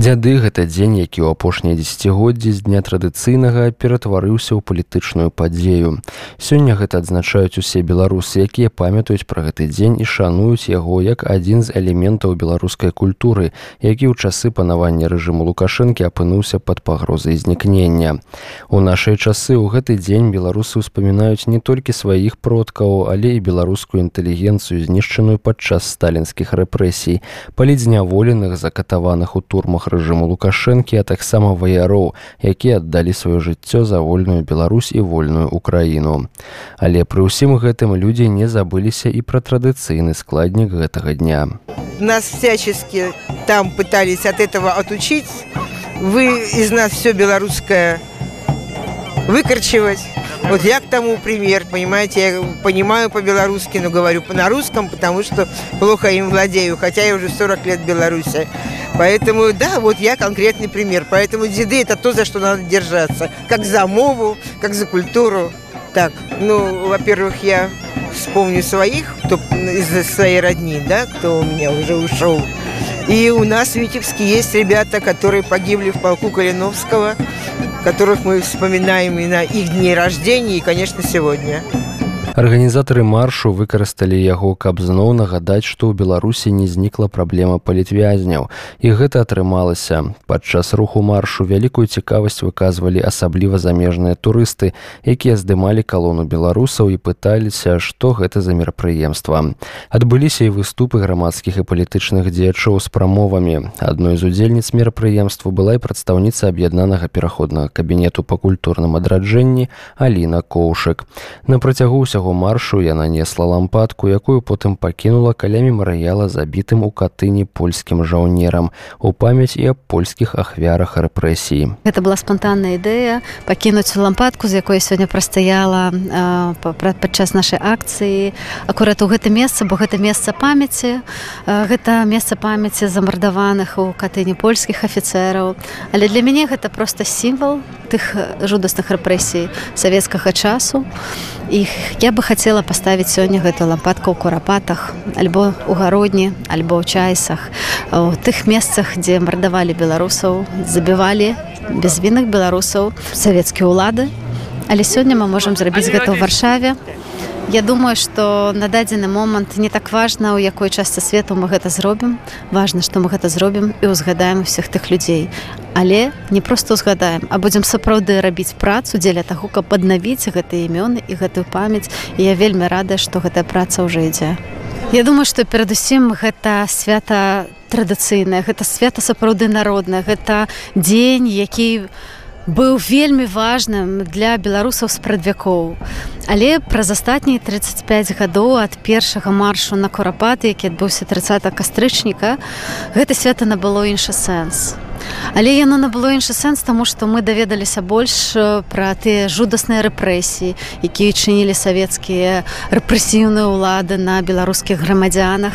Дзяды гэта дзень, які ў апошнія дзесяцігоддзі з дня традыцыйнага ператварыўся ў палітычную падзею. Сёння гэта адзначаюць усе беларусы, якія памятаюць пра гэты дзень і шануюць яго як адзін з элементаў беларускай культуры, які ў часы панавання рэжыму лукашэнкі апынуўся пад пагрозай знікнення. У нашыя часы ў гэты дзень беларусы ўспамінаюць не толькі сваіх продкаў, але і беларускую інтэлігенцыю знішчаную падчас сталінскіх рэпрэсій, палідзняволеных закатаваных у турмах рэжыму лукашэнкі а таксама ваяроў якія аддалі сваё жыццё за вольную Беларусь і вольную украіну. Але пры ўсім гэтым людзі не забыліся і пра традыцыйны складнік гэтага дня. Нас всячески там пытались от этого отучить. Вы из нас все белорусское выкорчевать. Вот я тому пример, понимаете, я понимаю по-белорусски, но говорю на русском, потому что плохо им владею, хотя я уже 40 лет в Беларуси. Поэтому, да, вот я конкретный пример. Поэтому деды – это то, за что надо держаться. Как за мову, как за культуру. Так, ну, во-первых, я вспомню своих, кто из своей родни, да, кто у меня уже ушел. И у нас в Витебске есть ребята, которые погибли в полку Калиновского – которых мы вспоминаем и на их дни рождения, и, конечно, сегодня. Арганізатары маршу выкарысталі яго, каб зноў нагадаць, што ў Беларусі не знікла праблема палітвязняў. І гэта атрымалася. Падчас руху маршу вялікую цікавасць выказвалі асабліва замежныя турысты, якія здымалі калону беларусаў і пыталіся, што гэта за мерапрыемства. Адбыліся і выступы грамадскіх і палітычных дзеячоў з прамовамі. Адной з удзельніц мерапрыемству была і прадстаўніца аб'яднанага пераходнага кабінету па культурным адраджэнні Аліна Коўшык. На працягу ўсяго ўсяго маршу яна несла лампадку якую потым пакінула каля мемарыяла забітым у катыні польскім жаўнерам у памяць і аб польскіх ахвярах рэпрэсіі гэта была спонтанная ідэя пакінуць лампадку з якой сёння прастаяла падчас нашай акцыі. Акурат у гэта месца бо гэта месца памяці гэта месца памяці замардаваных у катыні польскіх афіцэраў. Але для мяне гэта просто сімвал тых жудасных рэпрэсій савецкага часу. Іх я бы хацела паставіць сёння гэтую лампадку ў курапатах альбо у гародні альбо ў чайсах у тых месцах дзе мардавалі беларусаў забівалі безвінных беларусаў савецкія ўлады але сёння мы можемм зрабіць гэта ў варшаве Я думаю, што на дадзены момант не так важна, у якой частцы свету мы гэта зробім. Важна, што мы гэта зробім і ўзгадаем усіх тых людзей. Але не проста ўзгадаем, а будзем сапраўды рабіць працу дзеля таго, каб аднавіць гэтыя імёны і гэтую памяць. І я вельмі радая, што гэтая праца ўжо ідзе. Я думаю, што перадусім гэта свята традыцыйнае, гэта свята сапраўды народная, гэта дзень, які быў вельмі важным для беларусаў спрадвякоў. Але праз астатнія 35 гадоў ад першага маршу на курапаты, які адбыўся 30 кастрычніка, гэта свята набыло іншы сэнс. Але яно набыло іншы сэнс, таму што мы даведаліся больш пра тыя жудасныя рэпрэсіі, якія чынілі савецкія рэпрэсіўныя ўлады на беларускіх грамадзянах.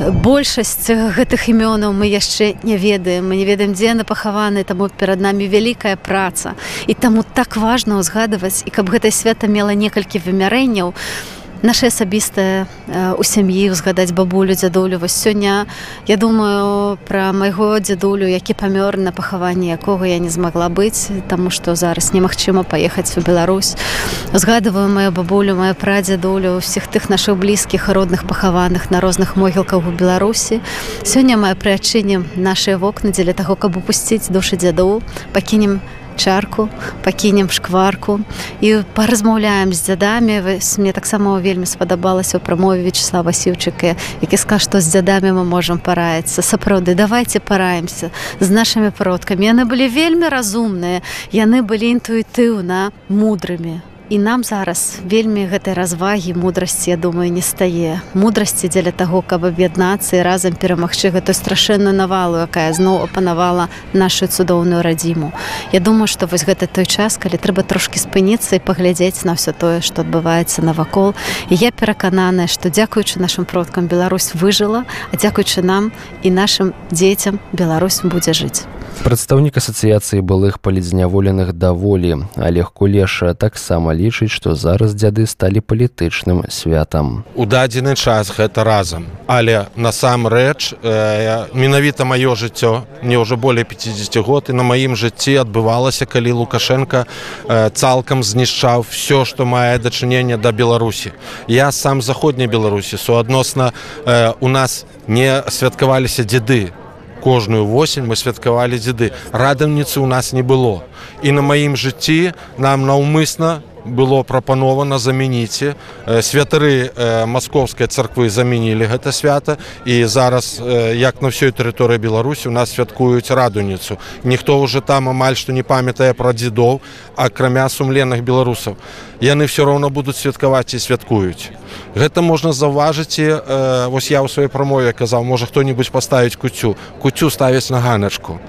Большасць гэтых імёнаў мы яшчэ не ведаем, мы не ведаем, дзе яны пахаваны, таму перад намі вялікая праца. І таму так важна ўзгадваць і каб гэтае свята мела некалькі вымярэнняў, наше асабістае у сям'і узгадаць бабулю дзядулю. Вось сёння я думаю пра майго дзядулю які памёр на пахаванні якога я не змагла быць таму што зараз немагчыма паехаць у Беларусь. Узгадываю маю бабулю маю прадзядулю усіх тых нашых блізкіх родных пахаваных на розных могілках у беларусі. Сёння мае прыачынем нашыя вокны дзеля таго каб упусціць душы дзяду. Пакінем на чарку пакінем шкварку і паразмаўляем з дзядамі мне таксама вельмі спадабалася ў прамове вячеслава сіўчыка які скаж што з дзядамі мы можам параіцца сапраўды давайте параемся з нашими продкамі яны былі вельмі разумныя яны былі інтуітыўна мудрымі і нам зараз вельмі гэтай развагі мудрасці я думаю не стае. Мудрасці дзеля таго каб аб'яднацца і разам перамагчы гэтую страшэнную навалу якая зноў апанавала нашу цудоўную радзіму. Я думаю што вось гэта той час калі трэба трошки спыніцца і паглядзець на ўсё тое што адбываецца навакол. І я перакананая што дзякуючы нашим продкам Беларусь выжыла а дзякуючы нам і нашим дзецям Беларусь будзе жыць прадстаўнік асацыяцыі былых палідзняволеных даволі олег кулеша таксама лічыць што зараз дзяды сталі палітычным святам. У дадзены час гэта разам. Але насамрэч э, менавіта маё жыццё мне ўжо более 50 год і на маім жыцці адбывалася калі лукашенко э, цалкам знішчаў все што мае дачыненне да беларусі. Я сам заходняй беларусі. Суадносна э, у нас не святкаваліся дзеды кожную восень мы святкавалі дзеды радамніцы ў нас не было. І на маім жыцці нам наўмысна было прапанована замяніце. Святары маскоўскай царквы замянілі гэта свята. І зараз як на ўсёй тэрыторыі беларусі у нас святкуюць радуніцу. Ніхто уже там амаль што не памятае пра дзедоў акрамя сумленных беларусаў. Яны все роўно будуць святкаваць і святкуюць. Гэта можна заўважыць і э, вось я ў сваёй прамове казаў можа хто-нибудь паставіць куцю. Куцю ставіць на ганачку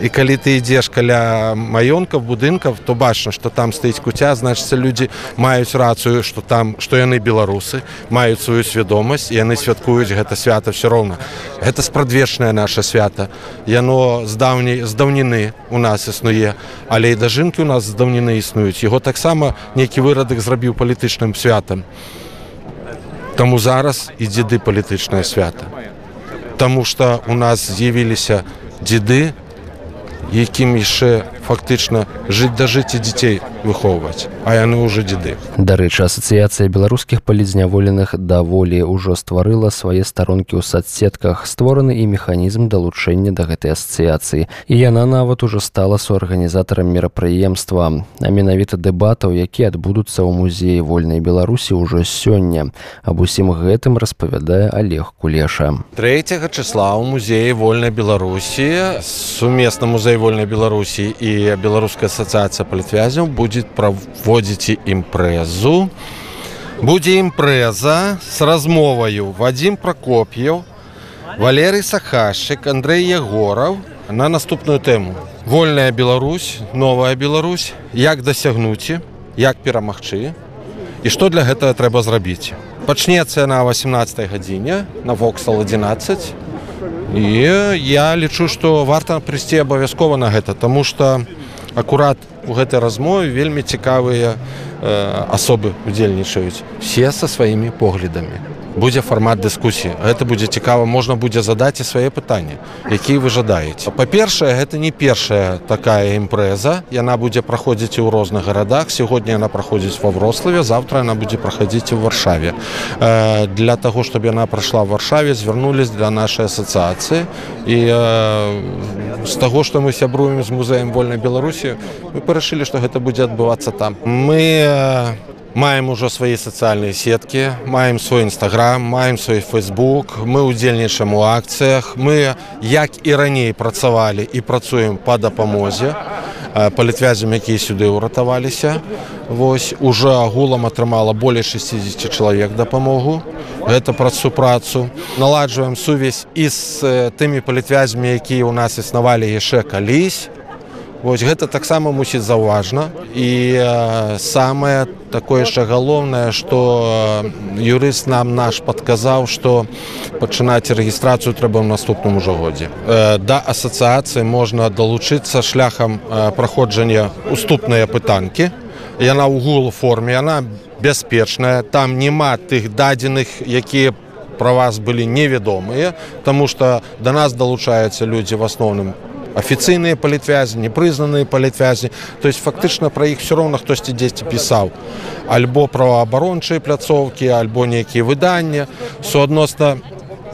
і калі ты ідзеш каля маёнкаў будынкаў то бачна што там стаіць куця значыцца людзі маюць рацыю што там што яны беларусы маюць сваю свядомасць яны святкуюць гэта свята все роўна гэта спрадвечнае наше свята яно з даўняй з даўніны у нас існуе але і дажынкі у нас з даўніны існуюць яго таксама нейкі вырадак зрабіў палітычным святам Таму зараз і дзеды палітычнае свята Таму што у нас з'явіліся дзеды якім яшчэ фактычна жыць да жыцці дзяцей выхоўваць а яны ўжо дзеды. Дарэчы асацыяцыя беларускіх палідзняволеных даволі ўжо стварыла свае старонкі ў садсетках створаны і механізм далучэння да гэтай асацыяцыі. І яна нават ужо стала суарганізатарам мерапрыемства. А менавіта дэбатаў якія адбудуцца ў музеі вольнай беларусі ўжо сёння. Аб усім гэтым распавядае олег кулеша. Третьего числа ў музеі вольнай беларусі сумесна музей вольнай беларусі і беларуская асацыяцыя палітвязяў будзе праводзіць імпрэзу будзе імпрэза з размоваю вадзім прокоп'яў валерый сахашчык андрей ягораў на наступную тэму вольная Беларусь новая Беларусь. Як дасягнуць як перамагчы і што для гэтага трэба зрабіць? Пачнецца на 18 гадзіне на воксал 11 і я лічу што варта прыйсці абавязкова на гэта тому что акурат у гэтай размове вельмі цікавыя э, асобы удзельнічаюць все са сваімі поглядамі будзе фармат дыскусіі. Гэта будзе цікава можна будзе задаць і свае пытанні якія вы жадаеце. Па-першае гэта не першая такая імпрэза. Яна будзе праходзіць у розных гарадах. Сягодня яна праходзіць ва врославе завтра яна будзе праходзіць у варшаве. Э, для таго чтобы яна прайшла в варшаве звярнулись для нашай асацыяцыі. І э, з таго што мы сябруем з музеем вольнай беларусі мы парашылі што гэта будзе адбывацца там. Мы э, маем ужо свае сацыяльныя сеткі маем свой нстаграм маем свой фейсбук мы удзельнічаем у акцыях. Мы як і раней працавалі і працуем па дапамозе палітвязям якія сюды ўратаваліся. Вось уже агулам атрымала более 60 чалавек дапамогу. Гэта праз супрацу наладжваем сувязь і з тымі палітвязямі якія ў нас існавалі яшчэ калісь Вось гэта таксама мусіць заўважна і самае такое яшчэ галоўнае, што юрыст нам наш падказаў, што пачынаць рэгістрацыю трэба ў наступным ужо годзе. Э, да асацыяцыі можна далучыцца шляхам праходжання уступныя пытанкі. Яна ў гул форме, яна бяспечная, там няма тых дадзеных, якія пра вас былі невядомыя, Таму што да нас далучаюцца людзі в асноўным афіцыйныя палітвязі непрызнаныя палітвязі то есть фактычна пра іх все роўна хтосьці дзесьці пісаў альбо праваабарончыя пляцоўкі альбо нейкія выдання суадносна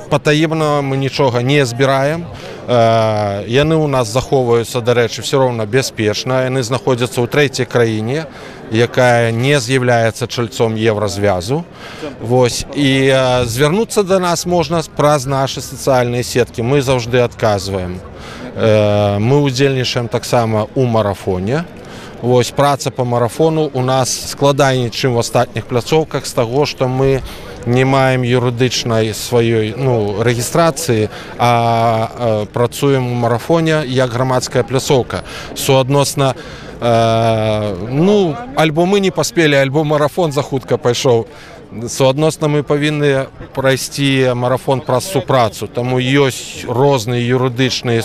патаемна мы нічога не збіраем э, яны ў нас захоўваюцца дарэчы все роўна бяспечна яны знаходзяцца ў трэцяй краіне якая не з'яўляецца чальцом еўразвязу Вось. І звярнуцца да нас можна праз нашы сацыяльныя сеткі мы заўжды адказваем мы удзельнічаем таксама у марафоне Вось праца по марафону у нас складаней чым в астатніх пляцоўках з таго што мы не маем юрыдычнай сваёй ну рэгістрацыі а, а працуем у марафоне як грамадская пляцоўка суадносна э, ну альбо мы не паспелі альбо марафон за хутка пайшоў суадносна мы павінны прайсці марафон праз супрацу. Таму ёсць розныя юрыдычныя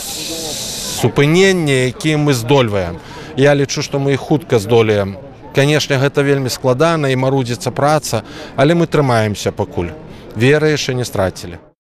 супынення якія мы здольваем. Я лічу што мы іх хутка здолеем. Канешне гэта вельмі складана і марудзіцца праца але мы трымаемся пакуль. Веры яшчэ не страцілі